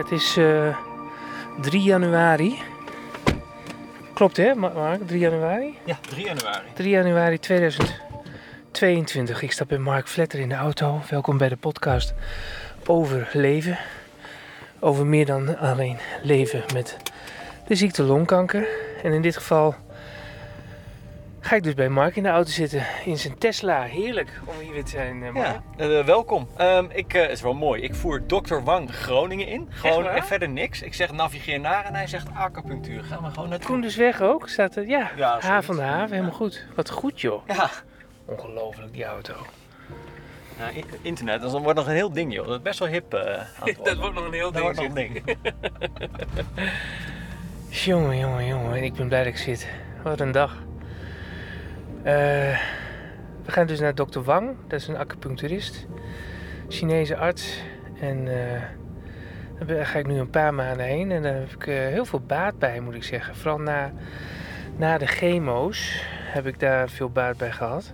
Het is eh 3 januari. Klopt hè, Ma- Mark? 3 januari? Ja, 3 januari. 3 januari 2022. Ik stap bij Mark Vletter in de auto. Welkom bij de podcast over leven. Over meer dan alleen leven met de ziekte longkanker. En in dit geval ga ik dus bij Mark in de auto zitten. In zijn Tesla. Heerlijk om hier weer te zijn, eh, Mark. Ja, eh, welkom. Ehm, ik, eh, is wel mooi. Ik voer Dr. Wang Groningen in. Gewoon en verder niks. Ik zeg navigeer naar en hij zegt acupunctuur. Gaan we gewoon naartoe. Koen dus weg ook. Staat er, ja, Ja, H van de haven. Helemaal goed. Wat goed joh. Ja. Ongelooflijk die auto. Nou, internet, dat wordt nog een heel ding joh. Dat is best wel hip aan het worden. nog een heel Dat wordt nog een ding. Jongen, jongen, jongen. Ik ben blij dat ik zit. Wat een dag. Eh, we gaan dus naar dokter Wang. Dat is een acupuncturist. Chinese arts. En eh, daar ga ik nu een paar maanden heen. En daar heb ik eh, heel veel baat bij, moet ik zeggen. Vooral na, na de chemo's heb ik daar veel baat bij gehad.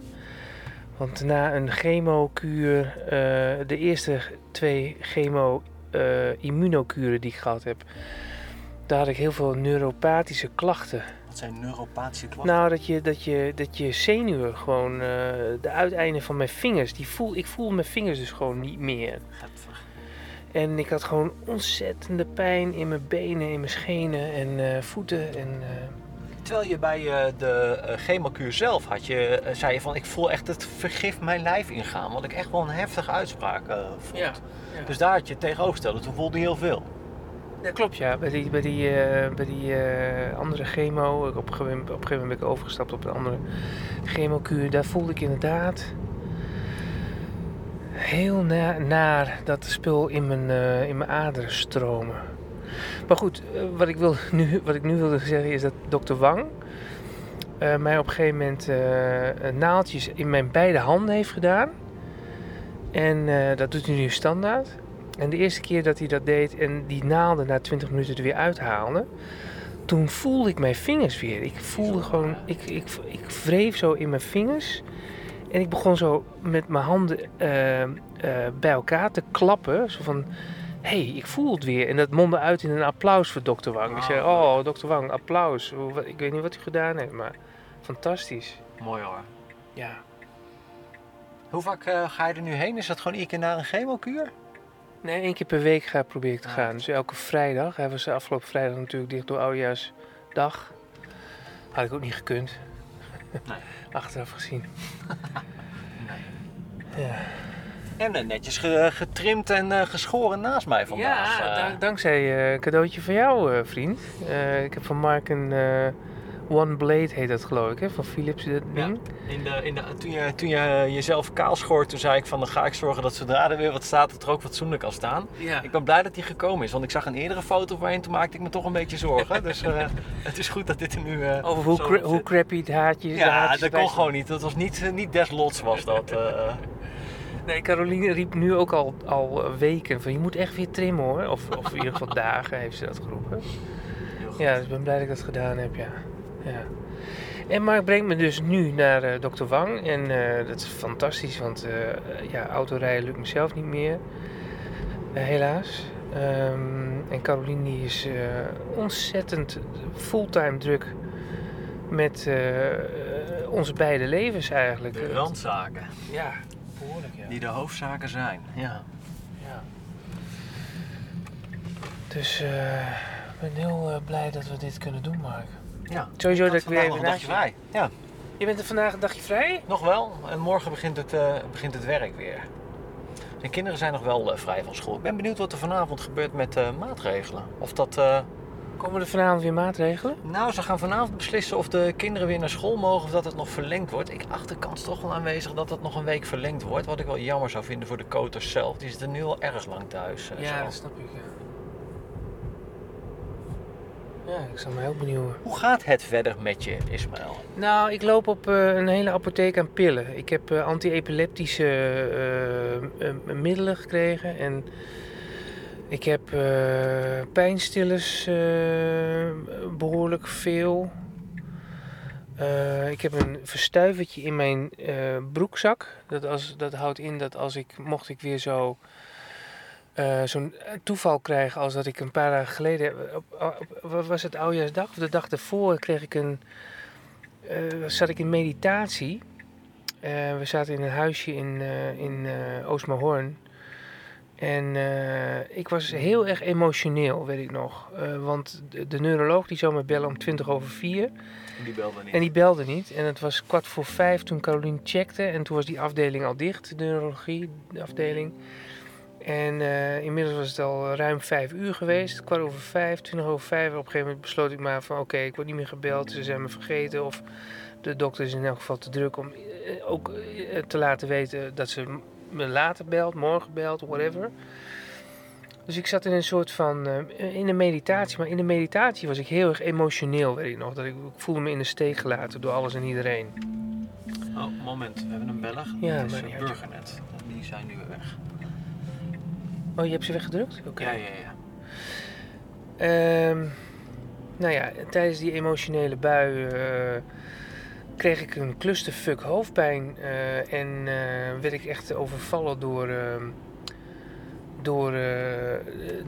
Want na een chemokuur, eh, de eerste twee chemo-immunokuren die ik gehad heb, daar had ik heel veel neuropathische klachten. Wat zijn neuropathische klachten? Nou, dat je, dat je, dat je zenuwen gewoon, eh, de uiteinden van mijn vingers, die voel, ik voel mijn vingers dus gewoon niet meer. En ik had gewoon ontzettende pijn in mijn benen, in mijn schenen en eh, voeten. En, eh, Terwijl je bij de chemokuur zelf had je, zei je van ik voel echt het vergif mijn lijf ingaan. Wat ik echt wel een heftige uitspraak vond. Ja, Dus daar had je het tegenovergestelde. Toen voelde je heel veel. Dat klopt ja. Bij die, bij die, eh, bij die eh, andere chemo, op, een gegeven op gegeven moment ben ik overgestapt op een andere chemokuur. Daar voelde ik inderdaad heel na, naar dat spul in mijn, eh, in mijn aderen stromen. Maar goed, wat, ik wil nu, wat ik nu wilde zeggen is dat dokter Wang mij op een gegeven moment naaltjes in mijn beide handen heeft gedaan. En dat doet hij nu standaard. En de eerste keer dat hij dat deed en die naalden na 20 minuten er weer uithaalde, toen voelde ik mijn vingers weer. Ik voelde gewoon, ik, ik, ik wreef zo in mijn vingers. En ik begon zo met mijn handen eh, eh, bij elkaar te klappen. Zo van, hé, hey, ik voel het weer. En dat mondde uit in een applaus voor dokter Wang. Ik zei, oh, dokter Wang, applaus. Ik weet niet wat u gedaan heeft, maar fantastisch. Mooi hoor. Ja. Hoe vaak eh, ga je er nu heen? Is dat gewoon iedere keer naar een chemokuur? Nee, één keer per week ga, probeer ik te Ah. gaan. Dus elke vrijdag. Hij was afgelopen vrijdag natuurlijk dicht door Oudejaarsdag. Had ik ook niet gekund. Nee. Achteraf gezien. Ja, En eh, netjes ge- getrimd en eh, geschoren naast mij vandaag. ja Eh, dank- dankzij eh, een cadeautje van jou, eh, vriend. Eh, ik heb van Mark een eh, One Blade, heet dat geloof ik, hè? van Philips, dat ding. in de, in de, toen, je, toen je jezelf kaal schoort, toen zei ik van dan ga ik zorgen dat zodra er weer wat staat, dat er ook fatsoenlijk kan staan. Ja. Ik ben blij dat die gekomen is, want ik zag een eerdere foto voorheen, toen maakte ik me toch een beetje zorgen. dus eh, het is goed dat dit er nu eh, Over hoe, cra- hoe crappy het haatje de Ja, haartjes dat kon gewoon niet. Dat was niet, eh, niet des lots was dat. eh. Nee, Caroline riep nu ook al, al eh, weken van je moet echt weer trimmen hoor. Of, of in ieder geval dagen heeft ze dat geroepen. Ja, dus ik ben blij dat ik dat gedaan heb, ja. Ja. En Mark brengt me dus nu naar eh Dr. Wang. En eh, dat is fantastisch, want eh, ja, autorijden lukt mezelf niet meer. Helaas. Ehm, en Caroline die is ontzettend fulltime druk met onze beide levens eigenlijk. De randzaken, Ja, behoorlijk ja. die de hoofdzaken zijn. Ja. Ja. Dus ik ben heel blij dat we dit kunnen doen, Mark. Ja. Sowieso dat ik weer nog even een dagje je... vrij. Ja, Je bent er vandaag een dagje vrij? nog wel. En morgen begint het, eh, begint het werk weer. De kinderen zijn nog wel eh, vrij van school. Ik ben benieuwd wat er vanavond gebeurt met eh, maatregelen. Of dat... Komen er vanavond weer maatregelen? Nou, ze gaan vanavond beslissen of de kinderen weer naar school mogen of dat het nog verlengd wordt. Ik acht de kans toch wel aanwezig dat het nog een week verlengd wordt. Wat ik wel jammer zou vinden voor de koters zelf. Die zitten nu al erg lang thuis. Ja, zo. dat snap ik, ja. Ja, ik zal me heel benieuwen. Hoe gaat het verder met je, Ismaël? Nou, ik loop op eh, een hele apotheek aan pillen. Ik heb eh, anti-epileptische eh, middelen gekregen en ik heb pijnstillers eh, behoorlijk veel. Ik heb een verstuivertje in mijn broekzak. Dat, als, dat houdt in dat als ik, mocht ik weer zo eh, zo'n toeval krijg als dat ik een paar dagen geleden, op, op- wat was het oudjaarsdag of de dag ervoor, kreeg ik een, eh, zat ik in meditatie. Eh, we zaten in een huisje in, eh in eh Oostmaarhoorn. En eh, ik was heel erg emotioneel, weet ik nog. Eh, want de, de neuroloog die zou me bellen om 20 over 4. Die belde niet. En die belde niet. En het was kwart voor vijf toen Caroline checkte. En toen was die afdeling al dicht, de neurologie de afdeling. En eh, inmiddels was het al ruim vijf uur geweest. Kwart over vijf, twintig over vijf. Op een gegeven moment besloot ik maar van oké, ik word niet meer gebeld. Ze zijn me vergeten. Of de dokter is in elk geval te druk om eh, ook eh, te laten weten dat ze me later belt, morgen belt, whatever. Dus ik zat in een soort van, in een meditatie. Maar in de meditatie was ik heel erg emotioneel, weet ik nog. Dat ik, ik voelde me in de steek gelaten door alles en iedereen. Oh, moment. We hebben een beller. Ja, het is maar een. Burgernet. Die zijn nu weer weg. Oh, je hebt ze weggedrukt? Oké. Ja, ja, ja. Ehm, nou ja, tijdens die emotionele bui eh, kreeg ik een clusterfuck hoofdpijn. eh, en eh, werd ik echt overvallen door, ehm, door eh,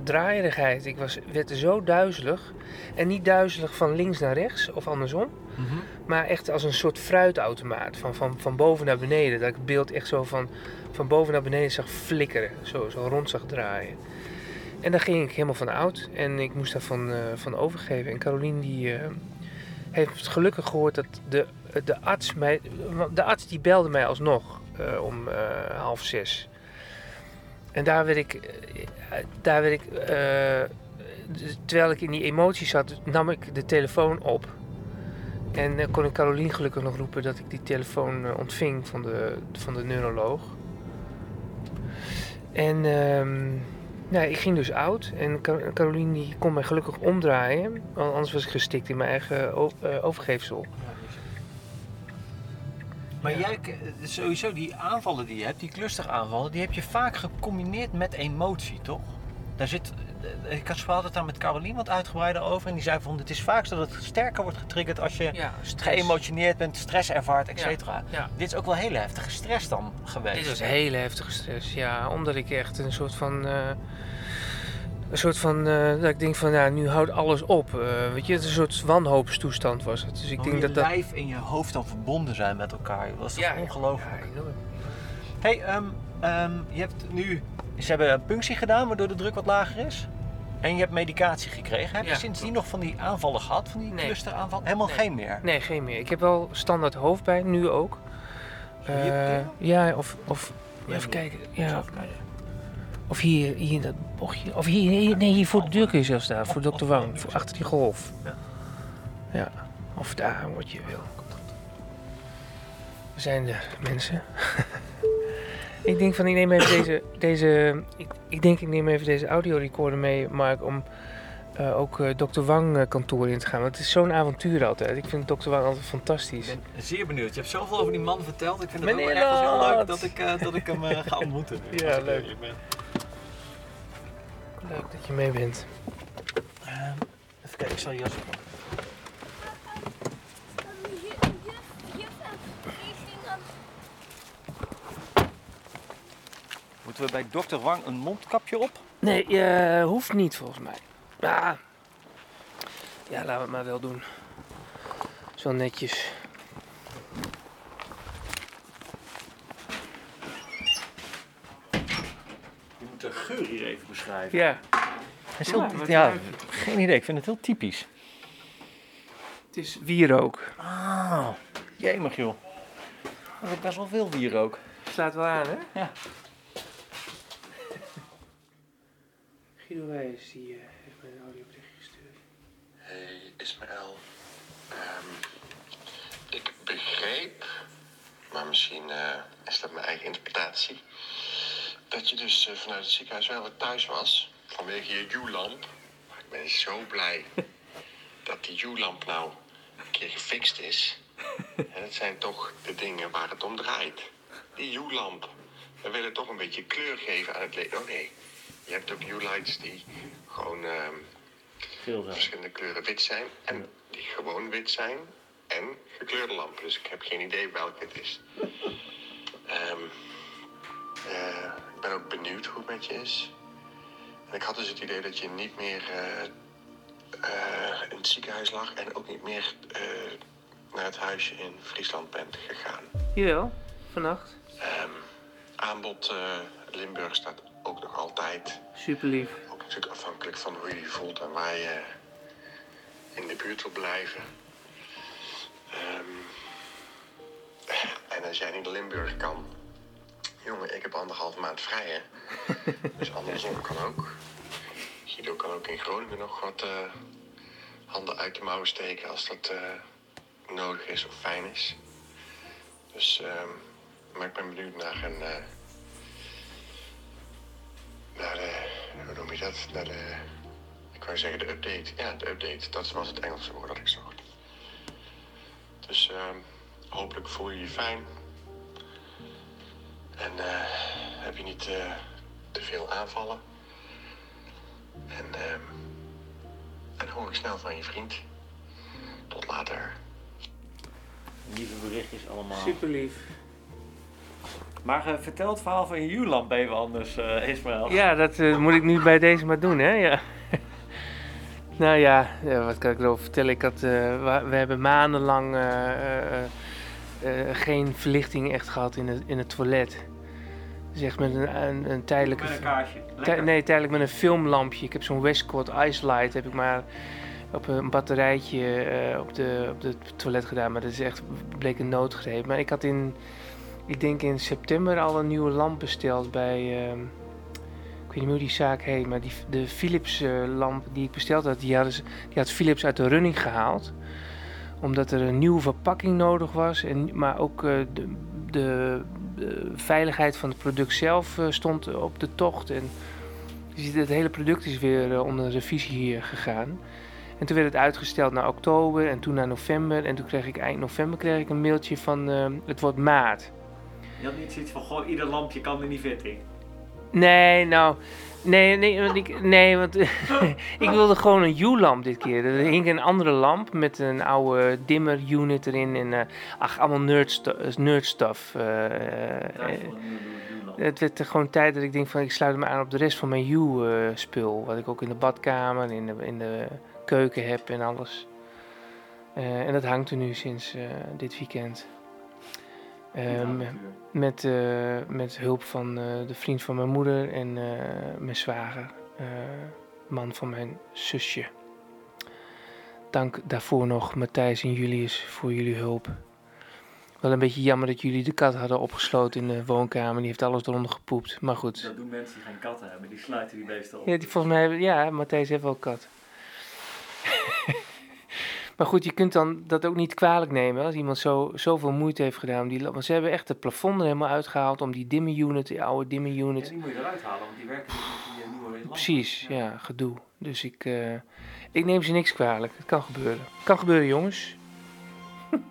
draaierigheid. Ik was, werd zo duizelig. En niet duizelig van links naar rechts of andersom. Mhm. Maar echt als een soort fruitautomaat. Van, van, van boven naar beneden. Dat ik het beeld echt zo van, van boven naar beneden zag flikkeren. Zo, zo rond zag draaien. En daar ging ik helemaal van oud. En ik moest daarvan eh, van overgeven. En Carolien die eh, heeft gelukkig gehoord dat de, de arts mij... De arts die belde mij alsnog om half zes. En daar werd ik... eh, daar werd ik eh, dus terwijl ik in die emoties zat, nam ik de telefoon op. En eh, kon ik Carolien gelukkig nog roepen dat ik die telefoon ontving van de, van de neuroloog. En ehm, nou, ik ging dus oud. En Car- Carolien die kon mij gelukkig omdraaien. want Anders was ik gestikt in mijn eigen overgeefsel. Maar jij, k- sowieso die aanvallen die je hebt, die clusteraanvallen, die heb je vaak gecombineerd met emotie, toch? Daar zit, eh, ik had het daar met Carolien wat uitgebreider over en die zei van het is vaak zo dat het sterker wordt getriggerd als je Ja, geëmotioneerd bent, stress ervaart, et cetera. Ja. Dit is ook wel hele heftige stress dan geweest. Dit was hele heftige stress, ja. Omdat ik echt een soort van... eh, een soort van... eh, dat ik denk van, ja, nu houdt alles op. eh, weet je, het is een soort wanhoopstoestand was het. Dus ik Hoe denk je dat dat... lijf en je hoofd dan verbonden zijn met elkaar. Dat is toch ongelooflijk. Ja. Hey, ehm, ehm, je hebt nu... Ze hebben een punctie gedaan waardoor de druk wat lager is. En je hebt medicatie gekregen. Heb je Ja, sindsdien nog van die aanvallen gehad? Van die Nee. Helemaal Nee. geen meer? Nee, geen meer. Ik heb wel standaard hoofdpijn, nu ook. Eh, ja, of, of even kijken. Ja. Of hier, hier in dat bochtje. Of hier, hier- nee, hier voor de deur kun je zelfs staan. Voor Dr. Wang. Voor achter die golf. Ja. Ja. Of daar, wat je wil. We zijn er, mensen. ik denk van, ik neem even deze... deze ik, ik denk, ik neem even deze audiorecorder mee, Mark, om... eh, ook eh, Dr. Wang eh, kantoor in te gaan. Want het is zo'n avontuur altijd. Ik vind Dr. Wang altijd fantastisch. Ik ben zeer benieuwd. Je hebt zoveel over die man verteld. Ik vind het Meneer ook echt heel leuk dat ik, eh, dat ik hem eh, ga ontmoeten. nu, Ja, als ik leuk. eerlijk ben. Leuk dat je mee bent. Ehm, even kijken, ik zal je jas op. Moeten we bij dokter Wang een mondkapje op? Nee, eh, hoeft niet volgens mij. Ja. ja, laten we het maar wel doen. Zo netjes. Moet de geur hier even beschrijven. Ja, Het is Ja, heel, geen idee. Ik vind het heel typisch. het is wierook. Ah, jemig joh. Er is best wel veel wierook. Slaat wel aan, hè? Ja. Guido Wijs, die eh, heeft mij een audiobericht gestuurd. Hey Ismaël. Ehm, ik begreep, maar misschien eh, is dat mijn eigen interpretatie, dat je dus eh, vanuit het ziekenhuis wel weer thuis was vanwege je U-lamp. Maar ik ben zo blij dat die U-lamp nou een keer gefixt is. En het zijn toch de dingen waar het om draait. Die U-lamp. We willen toch een beetje kleur geven aan het leven. Oh nee, je hebt ook U-lights die gewoon... ehm, verschillende kleuren wit zijn en die gewoon wit zijn en gekleurde lampen. Dus ik heb geen idee welke het is. Ehm, eh, ik ben ook benieuwd hoe het met je is. En ik had dus het idee dat je niet meer eh, eh, in het ziekenhuis lag en ook niet meer naar het huisje in Friesland bent gegaan. Jawel, vannacht. Ehm, aanbod Limburg staat ook nog altijd. Super lief. Ook natuurlijk afhankelijk van hoe je je voelt en waar je in de buurt wil blijven. Ehm, en als jij niet Limburg kan, jongen, ik heb anderhalf maand vrij hè. dus andersom kan ook. Guido kan ook in Groningen nog wat eh, handen uit de mouwen steken als dat eh, nodig is of fijn is. Dus, ehm, maar ik ben benieuwd naar een. eh, naar de. Hoe noem je dat? Naar de. Ik wou zeggen de update. Ja, de update. Dat was het Engelse woord dat ik zocht. Dus ehm, hopelijk voel je je fijn. En eh, heb je niet eh, te veel aanvallen. En, ehm, en hoor ik snel van je vriend. Tot later. Lieve berichtjes allemaal. Super lief. Maar eh, vertel het verhaal van je huurlamp even anders, eh Ismaël. Ja, dat moet ik nu bij deze maar doen, hè? Ja. nou ja, ja, wat kan ik erover vertellen? Ik had, eh, we, we hebben maandenlang eh, eh, eh, geen verlichting echt gehad in het, in het toilet. Echt met een, een, een tijdelijke... Met een kaarsje. Tij- nee, tijdelijk met een filmlampje. Ik heb zo'n Westcott Ice Light heb ik maar op een batterijtje eh, op, de, op het toilet gedaan. Maar dat is echt, bleek een noodgreep. Maar ik had in, ik denk in september al een nieuwe lamp besteld bij, ehm, ik weet niet meer hoe die zaak heet, maar die, de Philips eh, lamp die ik besteld had, die, hadden die had Philips uit de running gehaald. Omdat er een nieuwe verpakking nodig was, en, maar ook eh, de, de, de veiligheid van het product zelf eh, stond op de tocht. En het hele product is weer eh, onder revisie hier gegaan. En toen werd het uitgesteld naar oktober en toen naar november. En toen kreeg ik eind november kreeg ik een mailtje van eh, het wordt maart. Je had niet zoiets van, ieder lampje kan er niet fitting. Nee, nou. Nee, nee, want ik, nee, want ik wilde gewoon een U-lamp dit keer. Er hing een andere lamp met een oude dimmer unit erin. En eh, ach, allemaal nerdstuff. eh, eh, een nieuwe huurlamp. het werd er gewoon tijd dat ik denk van ik sluit me aan op de rest van mijn U-spul. wat ik ook in de badkamer, in de, in de keuken heb en alles. Eh, en dat hangt er nu sinds eh, dit weekend. Ehm, met, eh, met hulp van eh, de vriend van mijn moeder en eh, mijn zwager, man van mijn zusje. Dank daarvoor nog Matthijs en Julius voor jullie hulp. Wel een beetje jammer dat jullie de kat hadden opgesloten in de woonkamer. Die heeft alles eronder gepoept. Maar goed. Dat doen mensen die geen katten hebben, die sluiten die beesten op. Ja, die, volgens mij hebben, ja, Matthijs heeft wel kat. maar goed, je kunt dan dat ook niet kwalijk nemen als iemand zo, zoveel moeite heeft gedaan. Om die, want ze hebben echt het plafond er helemaal uitgehaald om die dimmer unit, die oude dimmer Ja, unit. die moet je eruit halen, want die werken niet met die eh, nieuwe lampen. Precies, ja, gedoe. Dus ik, eh, ik neem ze niks kwalijk. Het kan gebeuren. Het kan gebeuren, jongens.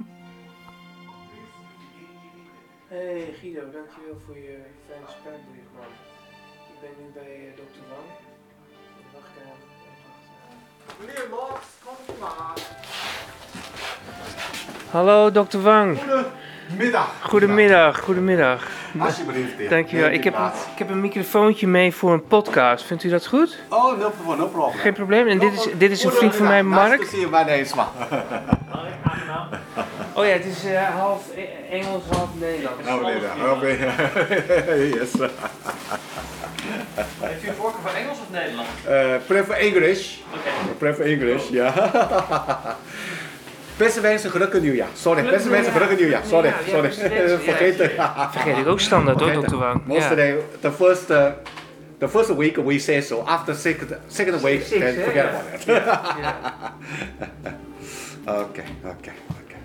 Hey Guido, dankjewel voor je fijne spraakbericht, man. Ik ben nu bij uh, dokter Wang. Meneer Max, kom maar. Hallo, dokter Wang. Middag. Goedemiddag, goedemiddag. Alsjeblieft. Dankjewel. U Ik heb, ik heb een microfoontje mee voor een podcast. Vindt u dat goed? Oh, no problem, no problem. Geen probleem. En dit is, dit is een vriend van mij, Mark. See you, my name is Mark. Oh ja, het is eh, half E- Engels, half Nederlands. Oh, meneer. Oh, meneer. yes. Heeft u een voorkeur voor Engels of Nederlands? Uh, prefer English. Oké. Prefer English, ja. Beste wensen, gelukkig nieuwjaar. Sorry, beste wensen, gelukkig nieuwjaar. Sorry, sorry. Vergeet het. Vergeet ik ook standaard hoor, dokter. Wang. Most the, the first, uh, the first week we say so. After second, second week, Six, then hè? forget about it. Ja. Okay, okay, okay.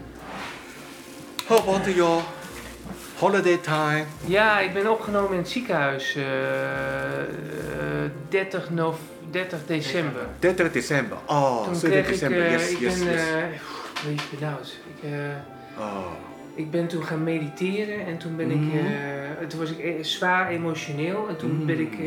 How about your holiday time? Ja, ik ben opgenomen in het ziekenhuis eh, eh, 30, nov 30 december. 30 december. Oh, Toen 30 kreeg ik, december. eh, yes, ik yes, ben, yes. eh, pff, weet je benauwd. Ik, eh, oh. ik ben toen gaan mediteren en toen ben ik, Mhm. eh, toen was ik e- zwaar emotioneel en toen ben ik, eh,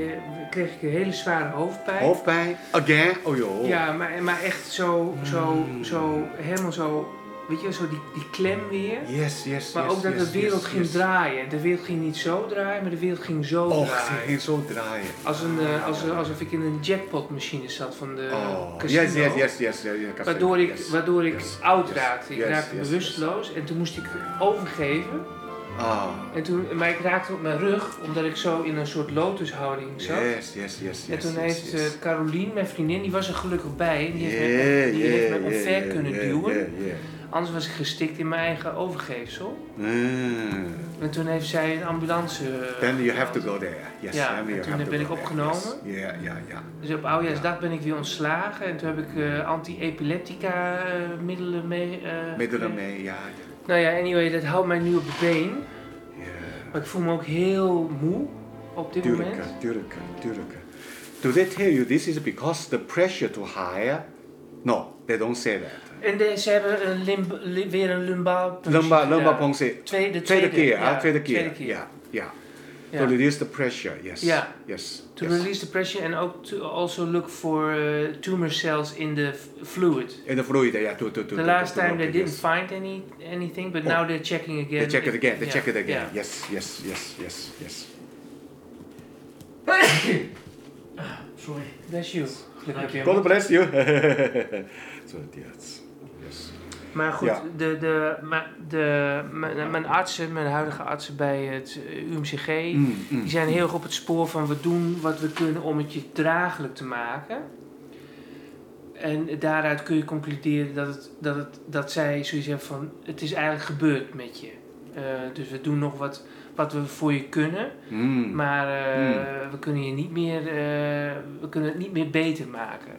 kreeg ik een hele zware hoofdpijn. Hoofdpijn. Again. Oh joh. Ja, maar, maar echt zo, zo, Mm. zo, helemaal zo weet je, zo die, die klem weer. Yes, yes, Maar yes, ook dat yes, de wereld yes, ging yes. draaien. De wereld ging niet zo draaien, maar de wereld ging zo Oh, draaien. ging zo draaien. Als een, eh, als, alsof ik in een jackpotmachine zat van de Oh, casino. yes, yes, yes, yes, casino, Waardoor ik, yes. waardoor ik Yes, oud yes, raakte. Ik yes, raakte yes, bewusteloos en toen moest ik overgeven. Ah, En toen, maar ik raakte op mijn rug omdat ik zo in een soort lotushouding zat. yes, yes, yes, En yes, toen yes, heeft yes. eh, Carolien, mijn vriendin, die was er gelukkig bij. En die heeft, Yeah, mij, die heeft mij yeah, omver kunnen duwen. Yeah, yeah. Anders was ik gestikt in mijn eigen overgeefsel. Mm. En toen heeft zij een ambulance. eh, Then you have to go there. Yes, Ja, then en you toen have to ben ik opgenomen. Ja, ja, ja. Dus op oudjaarsdag ben ik weer ontslagen. En toen heb ik eh, anti-epileptica eh, middelen mee. Middelen mee, ja. ja. Nou ja, anyway, dat houdt mij nu op de been. Ja. Maar ik voel me ook heel moe op dit Tuurlijk, moment. tuurlijk, tuurlijk. Do they tell you this is because the pressure too high? No, they don't say that. En de, ze hebben een limb, li- weer een Lumbar, gedaan. lumbar puncture. Tweede, Tweede keer, ja, tweede keer. tweede keer. Ja, ja. Ja. To reduce the pressure, yes. Ja. Yes. To yes. release the pressure and ook to also look for uh, tumor cells in the f- fluid. In the fluid, yeah, to, to, to, The to- last to time look, they didn't yes. find any anything, but Oh. now they're checking again. They check it again, they Yeah, check it again. yeah. Yes, yes, yes, yes, yes. Sorry. Bless you. God bless you. so, yes. Yes. Maar goed, Ja. de, de, ma- de, mijn, mijn artsen, mijn huidige artsen bij het eh, UMCG, Mm, mm. die zijn heel erg op het spoor van we doen wat we kunnen om het je draaglijk te maken. En daaruit kun je concluderen dat, het, dat, het, dat zij zoiets hebben van het is eigenlijk gebeurd met je. Eh, dus we doen nog wat, wat we voor je kunnen, Mm. maar eh, Mm. we kunnen je niet meer, eh, we kunnen het niet meer beter maken.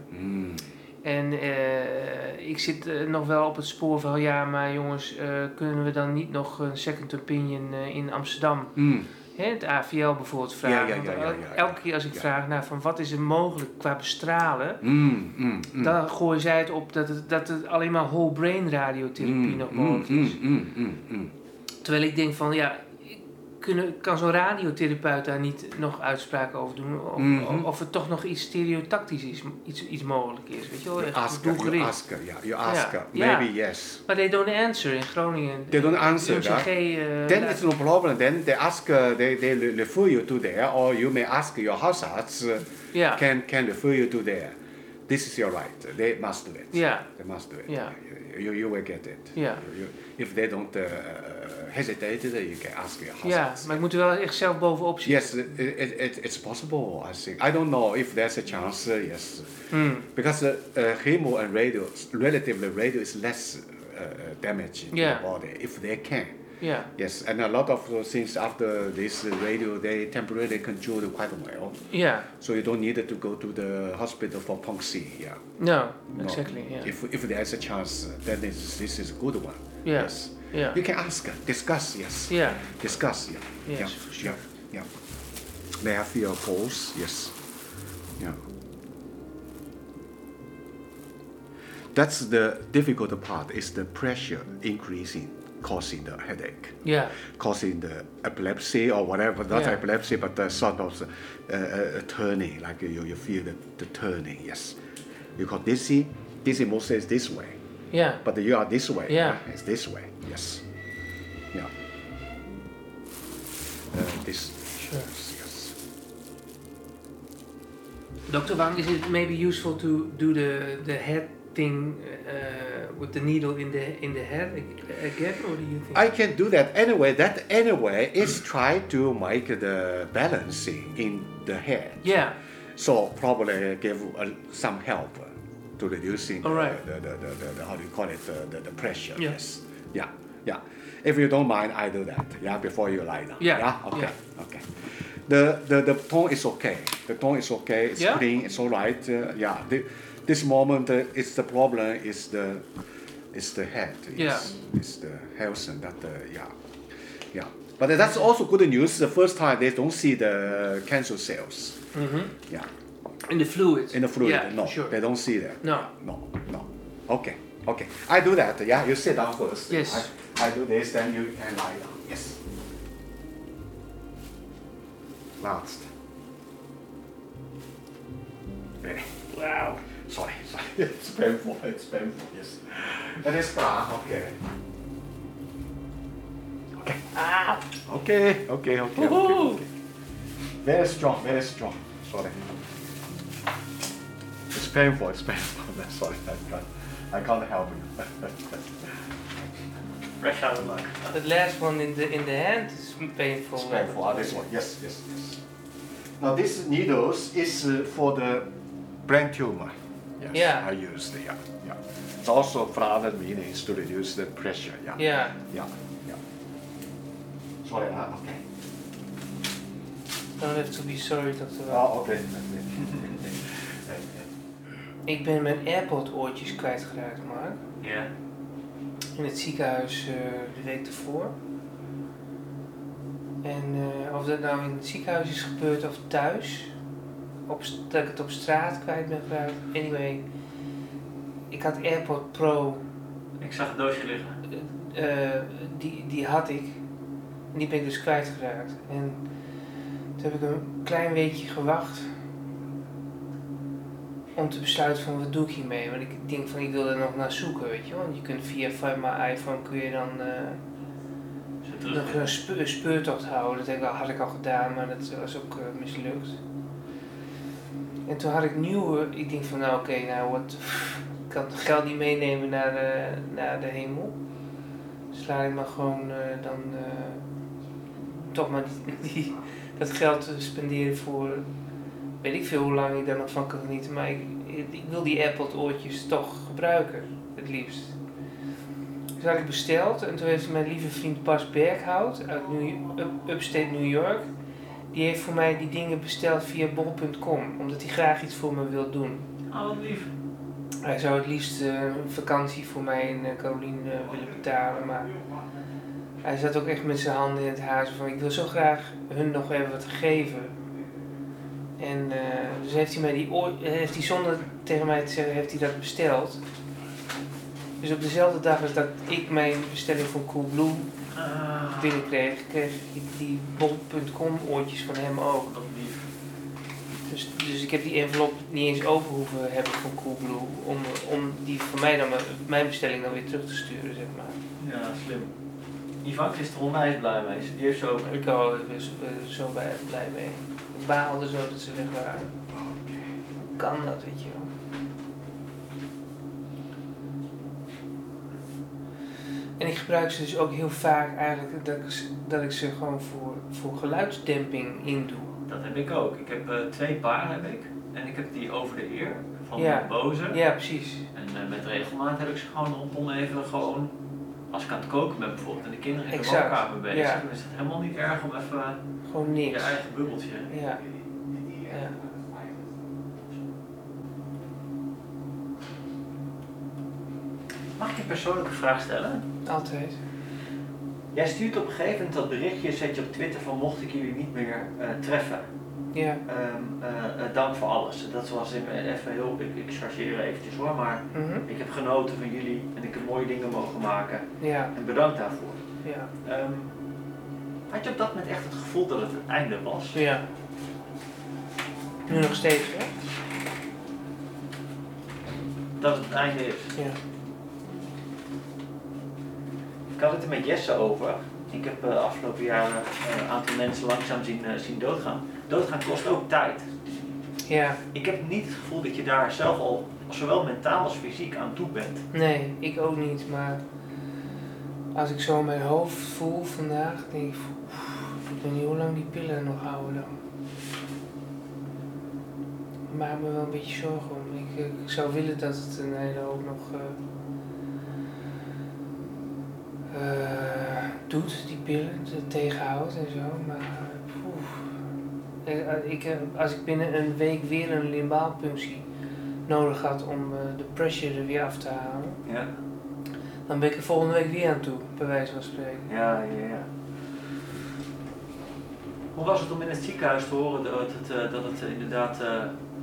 En eh, ik zit eh, nog wel op het spoor van ja, maar jongens, eh, kunnen we dan niet nog een second opinion in Amsterdam, Mm. hè, het AVL bijvoorbeeld vragen? Ja, ja, ja, elke keer als ik vraag naar van wat is er mogelijk qua bestralen, Mm. Mm. Mm. dan gooien zij het op dat het, dat het alleen maar whole brain radiotherapie nog mogelijk is. Terwijl ik denk van ja, kunnen, kan zo'n radiotherapeut daar niet nog uitspraken over doen? Of, Mhm. of het toch nog iets stereotactisch is, iets, iets mogelijk is, weet je wel? You Echt ask her, you doelgericht. ask her, yeah, you ask. Maybe yes. Maar they don't answer in Groningen. They don't answer eh, Then it's no problem. Then they ask, uh, they, they re- refer you to there, or you may ask your house arts, uh, can, can refer you to there. This is your right. They must do it. Yeah. They must do it. Yeah. You, you, you will get it. Yeah. You, if they don't uh, hesitate, then you can ask your house ja. Maar ik moet er wel echt zelf bovenop zitten. Yes, it, it, it, it's possible, I think. I don't know if there's a chance, uh, yes. Hmm. Because uh, uh, chemo and radio, relatively radio is less uh, uh, damage in Yeah. the body if they can. Ja, Yes, and a lot of those things after this uh, radio, they temporarily control quite well. Yeah. So you don't need to go to the hospital for puncture. Yeah. No, No. exactly. Ja, If, if there's a chance, uh, then this, this is a good one. Ja. Yes. Yeah. You can ask, discuss, yes. Yeah. Discuss, yeah. Yes, yeah. for sure. Yeah. yeah. They have your pulse, yes. Yeah. That's the difficult part is the pressure increasing, causing the headache, Yeah. causing the epilepsy or whatever, not Yeah. epilepsy, but the sort of uh, uh, turning, like you, you feel the, the turning, yes. You call dizzy, dizzy mostly is this way, Yeah. but you are this way. Yeah. It's this way, yes. Yeah. Uh, this, Sure. yes. Dr. Wang, is it maybe useful to do the, the head thing uh, with the needle in the in the head again, or do you think? I can do that anyway. That anyway is try to make the balancing in the head. yeah, So probably give uh, some help to reducing Alright. the, the, the, the, the- how do you call it the, the, the pressure. Yeah. Yes. Yeah. Yeah. If you don't mind, I do that. Yeah. Before you lie down. Yeah, Okay. yeah. Okay. The, the the tone is okay. The tone is okay. It's Yeah? clean. It's all right. Uh, yeah. The, this moment, uh, it's the problem. Is the is the head. It's, It's the health and that. Uh, yeah. Yeah. But that's also good news. The first time they don't see the cancer cells. Mm-hmm. Yeah. in the fluid. In the fluid, Yeah, no, sure. they don't see that. No. no, no. Okay, okay. I do that. Yeah, you sit down first. Yes. I, I do this, then you can lie down. Yes. Last. Wow. Sorry, sorry. It's painful. It's painful. Yes. That is bra. Okay. Okay. Ah, Okay. Okay. Okay. Okay. okay. Very strong. Very strong. Sorry. It's painful. It's painful. Sorry. I can't. I can't help you. Fresh out of luck. the last one in the in the hand is painful. It's painful. Ah, this one. Yes. Yes. Yes. Now this needles is uh, for the brain tumor. Yes. Yeah. I used. Yeah. Yeah. It's also for other meanings to reduce the pressure. Yeah. Ja, Yeah. Yeah. Sorry. Uh, okay. don't have to be sorry. Wang. Ah, okay. Ik ben mijn AirPod oortjes kwijtgeraakt, Mark. Ja. In het ziekenhuis eh, de week ervoor. En eh, of dat nou in het ziekenhuis is gebeurd of thuis. Op, dat ik het op straat kwijt ben geraakt. Anyway, ik had AirPod Pro. Ik zag het doosje liggen. eh, die, die had ik. En die ben ik dus kwijtgeraakt. En toen heb ik een klein weekje gewacht. Om te besluiten van wat doe ik hiermee. Want ik denk van ik wil er nog naar zoeken, weet je wel. Want je kunt via, via mijn iPhone kun je dan eh, nog terug. een spe- een speurtocht houden. Dat had ik al gedaan, maar dat was ook eh, mislukt. En toen had ik nieuwe, ik denk van nou oké, nou wat, ik kan het geld niet meenemen naar de, naar de hemel. Dus laat ik maar gewoon eh, dan eh, toch maar die, dat geld eh, spenderen voor, weet ik veel hoe lang ik daar nog van kan genieten. Maar ik, ik, wil die Apple oortjes toch gebruiken, het liefst. Dus had ik besteld en toen heeft mijn lieve vriend Bas Berghout uit New, up, Upstate New York, die heeft voor mij die dingen besteld via bol.com, omdat hij graag iets voor me wil doen. Oh, wat lief. Hij zou het liefst eh, een vakantie voor mij en uh, Caroline willen betalen, maar hij zat ook echt met zijn handen in het zo van ik wil zo graag hun nog even wat geven. En dus heeft hij mij die heeft hij zonder tegen mij te zeggen, heeft hij dat besteld. Dus op dezelfde dag als dat ik mijn bestelling van Coolblue Ah, binnenkreeg, kreeg ik die bol.com oortjes van hem ook. Dus, dus ik heb die envelop niet eens over hoeven hebben van Coolblue om, om die van mij dan, mijn bestelling dan weer terug te sturen, zeg maar. Ja, slim. Ivan is er onwijs blij mee. Die heeft zo. Ik was er zo, eh, blij mee. Ik baalde zo dat ze weg waren. Hoe kan dat, weet je wel? En ik gebruik ze dus ook heel vaak eigenlijk dat ik, ze- dat ik ze gewoon voor, voor geluidsdemping indoe. Dat heb ik ook. Ik heb eh, twee paar heb ik. En ik heb die over de ear van Ja. de Bose. Ja, precies. En eh, met regelmaat heb ik ze gewoon rondom even gewoon. Als ik aan het koken ben bijvoorbeeld en de kinderen in de woonkamer bezig, Ja. dan is het helemaal niet erg om even Gewoon je niks. eigen bubbeltje. Ja. ja. Mag ik je een persoonlijke vraag stellen? Altijd. Jij stuurt op een gegeven moment dat berichtje, zet je op Twitter van mocht ik jullie niet meer eh, treffen. Ja. Ehm, eh, eh, dank voor alles. Dat was in- even heel, ik, ik chargeer eventjes hoor, maar Mhm. ik heb genoten van jullie en ik heb mooie dingen mogen maken. Ja. En bedankt daarvoor. Ja. Ehm, had je op dat moment echt het gevoel dat het het einde was? Ja. Nu nog steeds, hè? Dat het het einde is? Ja. Ik had het er met Jesse over. Ik heb de afgelopen jaren eh, een aantal mensen langzaam zien, eh, zien doodgaan. Doodgaan kost ook tijd. Ja. Ik heb niet het gevoel dat je daar zelf al, zowel mentaal als fysiek, aan toe bent. Nee, ik ook niet, maar als ik zo mijn hoofd voel vandaag, denk ik, "Oef, ik weet niet hoe lang die pillen nog houden dan. Ik maak me wel een beetje zorgen om. Ik, ik zou willen dat het een hele hoop nog eh, doet, die pillen, tegenhoudt en zo, maar. Eh, Ik, eh, als ik binnen een week weer een limbaalpunctie nodig had om de pressure er weer af te halen, Ja, dan ben ik er volgende week weer aan toe, bij wijze van spreken. ja, ja. ja. Hoe was het om in het ziekenhuis te horen dat het, dat het inderdaad,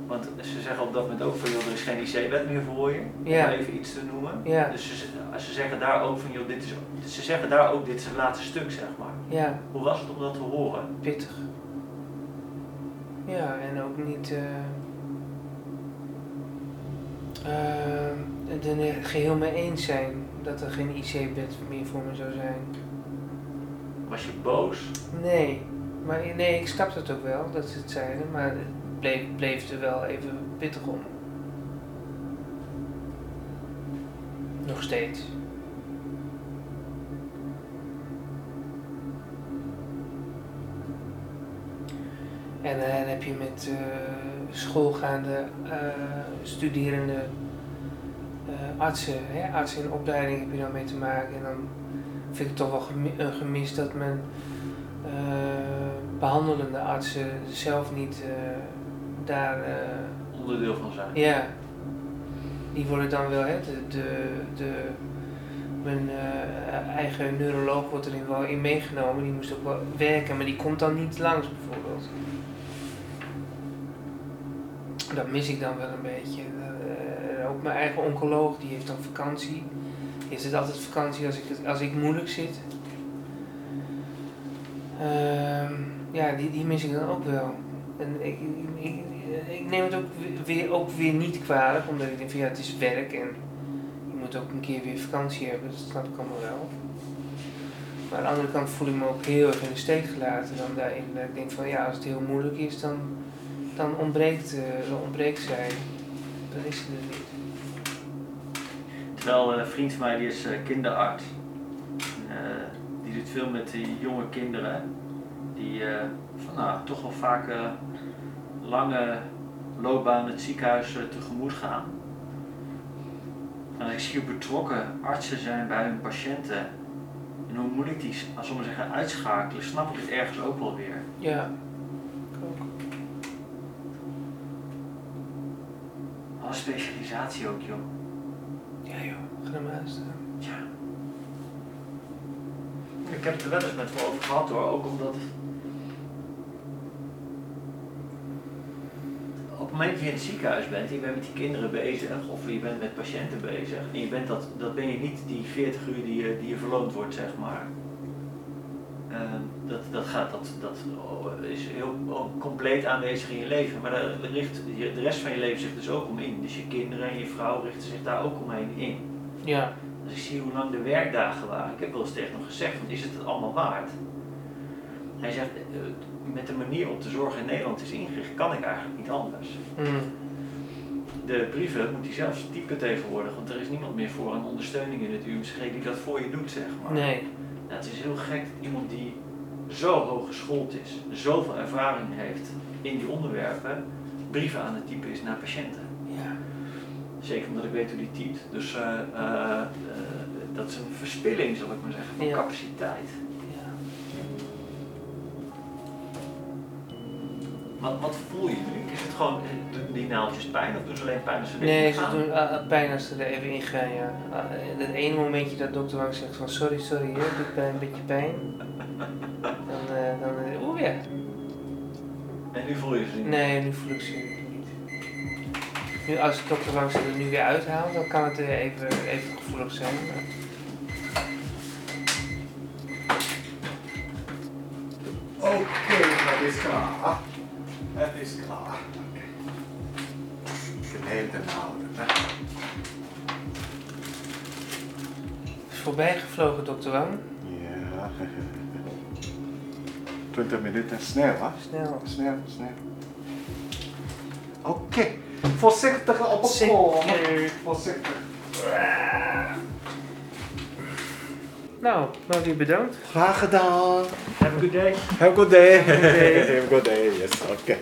want ze zeggen op dat moment ook van joh, er is geen IC-wet meer voor je, Ja. om even iets te noemen. Ja. Dus ze, ze zeggen daar ook van joh, dit is, ze zeggen daar ook dit is het laatste stuk zeg maar. Ja, Hoe was het om dat te horen? pittig. Ja, en ook niet. eh, Ehm, het er geheel mee eens zijn dat er geen IC-bed meer voor me zou zijn. Was je boos? Nee, maar nee, ik snapte het ook wel dat ze het zeiden, maar bleef, er wel even pittig om. Nog steeds. En eh, dan heb je met eh, schoolgaande eh, studerende eh, artsen, hè, artsen in opleiding heb je dan mee te maken. En dan vind ik het toch wel gemi- gemis dat men eh, behandelende artsen zelf niet eh, daar, eh, Onderdeel van zijn. ja, die worden dan wel, hè, de, de, de mijn eh, eigen neuroloog wordt erin wel in meegenomen, die moest ook wel werken, maar die komt dan niet langs bijvoorbeeld. Dat mis ik dan wel een beetje. Eh, ook mijn eigen oncoloog, die heeft dan vakantie. Heeft het altijd vakantie als ik, het- als ik moeilijk zit. Ehm, ja, die, die mis ik dan ook wel. En ik, ik, ik, ik neem het ook weer, ook weer niet kwalijk, omdat ik denk van ja, het is werk en je moet ook een keer weer vakantie hebben, dat snap ik allemaal wel. Maar aan de andere kant voel ik me ook heel erg in de steek gelaten dan daarin. Dat ik denk van ja, als het heel moeilijk is, dan, dan, ontbreekt, eh, ontbreekt zij. Dan is ze er niet. Terwijl eh, een vriend van mij die is eh, kinderarts. Eh, die doet veel met die jonge kinderen. Die eh, van, nou, toch wel vaak eh, lange loopbaan het ziekenhuis eh, tegemoet gaan. En als ik zie hoe betrokken artsen zijn bij hun patiënten. En hoe moeilijk die, als we zeggen, uitschakelen, snap ik het ergens ook wel weer. Ja, ik ook. Alle specialisatie ook, joh. Ja joh, ga maar. Ja. Ik heb het er wel eens met me over gehad hoor, ook omdat. Op het moment dat je in het ziekenhuis bent, en je bent met die kinderen bezig, of je bent met patiënten bezig, en je bent dat, dat ben je niet die 40 uur die je, die je verloond wordt, zeg maar. Ehm, dat, dat, gaat, dat, dat is heel compleet aanwezig in je leven, maar daar richt je, de rest van je leven zich dus ook om in. Dus je kinderen en je vrouw richten zich daar ook omheen in. Ja, Als ik zie hoe lang de werkdagen waren, ik heb wel eens tegen hem gezegd, van, is het het allemaal waard? Hij zegt, eh, met de manier op de zorg in Nederland is ingericht, kan ik eigenlijk niet anders. mm. De brieven moet hij zelfs typen tegenwoordig, want er is niemand meer voor een ondersteuning in het UMCG die dat voor je doet, zeg maar. nee. Nou, het is heel gek dat iemand die zo hoog geschoold is, zoveel ervaring heeft in die onderwerpen, brieven aan het typen is naar patiënten. Ja. Zeker omdat ik weet hoe die typt. Dus eh, eh, eh, dat is een verspilling, zal ik maar zeggen, van Ja. capaciteit. Wat, wat voel je nu? Is het gewoon, eh, doen die naaldjes pijn of doen ze alleen pijn als ze erin Nee, ze gaan? doen uh, pijn als ze er even in gaan, ja. Uh, het ene momentje dat dokter Wang zegt van sorry, sorry, hè, doet bij een beetje pijn. Dan, uh, dan uh, oeh ja. En nu voel je ze niet? Nee, nu voel ik ze niet. Nu als dokter Wang ze er nu weer uithaalt, dan kan het weer even, even gevoelig zijn. Maar... Oké, het is klaar. Het is klaar. Oké. Geneemde houden. hè. is voorbij gevlogen, dokter Wang. Ja. 20 minuten, snel hè? Snel. Snel, snel. Oké, voorzichtig op het komen. Voorzichtig. Nou, maar weer bedankt. Graag gedaan. Have a good day. Have a good day. Have a good day. Have a good day. Yes, oké.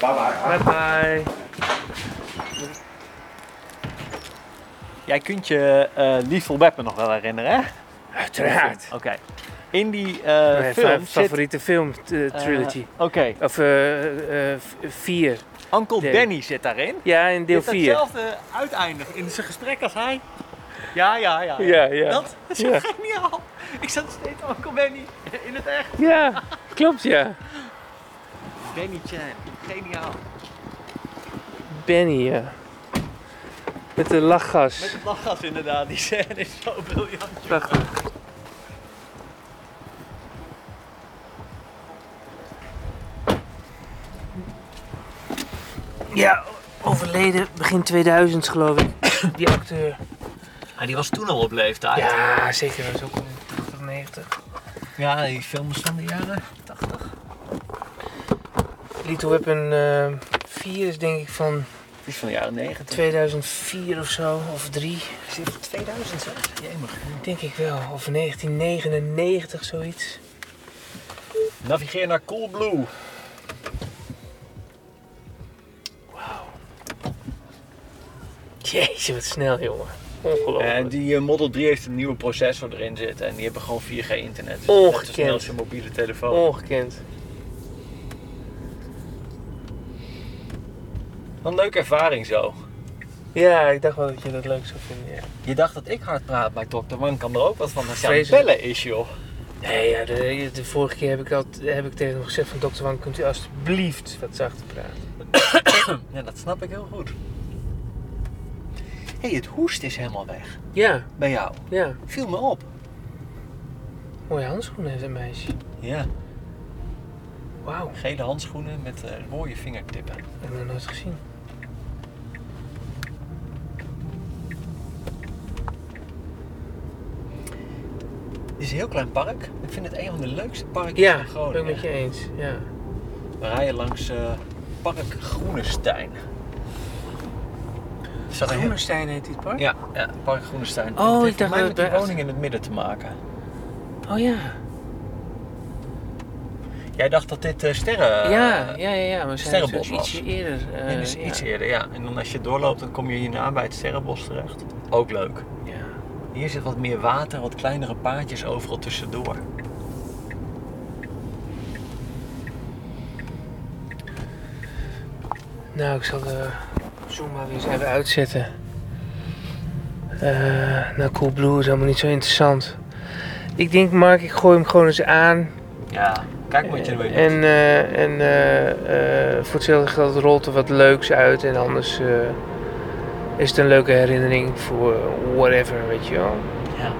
bye bye. Bye bye. Jij kunt je uh, Lethal Weapon nog wel herinneren, hè? Uiteraard. Oké. In die uh, Mijn film zit... favoriete film uh, trilogy. Oké. Of eh, eh, vier. Uncle. Danny zit daarin. Ja, in deel Heeft 4. hetzelfde uiteinde in zijn gesprek als hij. Ja, ja, ja. Ja, ja. Dat is zo Ja. geniaal. Ik zat steeds Uncle Benny in het echt. Ja, klopt ja. Benny Chan. Geniaal. Benny, ja. Met de lachgas. Met het lachgas inderdaad. Die scène is zo briljant. Prachtig. Ja, overleden begin 2000 geloof ik. Die acteur. Ah, die was toen al op leeftijd. Ja, zeker. Dat is ook al in 80, 90. Ja, die films van de jaren 80. Little Weapon eh 4 is denk ik van Die is van de jaren 90. 2004 of zo, of 3. Is die van 2000 zeg? Jemig. Denk ik wel. Of 1999, zoiets. Navigeer naar Coolblue. Jeetje, wat snel, jongen. Ongelooflijk. En die eh, Model 3 heeft een nieuwe processor erin zitten. En die hebben gewoon 4G internet. Dus Ongekend. Net als je mobiele telefoon. Ongekend. Wat een leuke ervaring zo. Ja, ik dacht wel dat je dat leuk zou vinden, ja. Je dacht dat ik hard praat, maar Dr. Wang kan er ook wat van als Vreselijk. bellen is, joh. Nee, ja, de, de vorige keer heb ik, al, heb ik tegen hem gezegd van dokter Wang, kunt u alsjeblieft wat zachter praten? Ja, dat snap ik heel goed. Hé, hey, het hoest is helemaal weg. Ja, Bij jou. ja. Viel me op. Mooie handschoenen heeft een meisje. Ja. Wauw, Gele handschoenen met eh, rode vingertippen. heb ik nog nooit gezien. Is een heel klein park. Ik vind het een van de leukste parkjes Ja, van ben Groningen. ik met je eens. Ja. We rijden langs eh, Park Groenestein. Groenestein heet dit park? Ja, ja, Park Groenestein. Oh, het ik dacht mij dat met het bij- woning in het midden te maken. Oh ja. Jij dacht dat dit eh, sterren... ja, ja, ja, ja. We zijn Sterrenbos dus ietsje was. eerder. eh, Nee, dus ja. iets eerder, ja. En dan als je doorloopt, dan kom je hierna bij het Sterrenbos terecht. Ook leuk. Ja. Hier zit wat meer water, wat kleinere paadjes overal tussendoor. Nou, ik zal de zoom maar weer eens even uitzetten. Eh nou, Coolblue is allemaal niet zo interessant. Ik denk, Mark, ik gooi hem gewoon eens aan. Ja, kijk wat je ermee doet. En, eh, en eh, eh, voor hetzelfde geld rolt er wat leuks uit. En anders eh, is het een leuke herinnering voor whatever, weet je wel. Ja.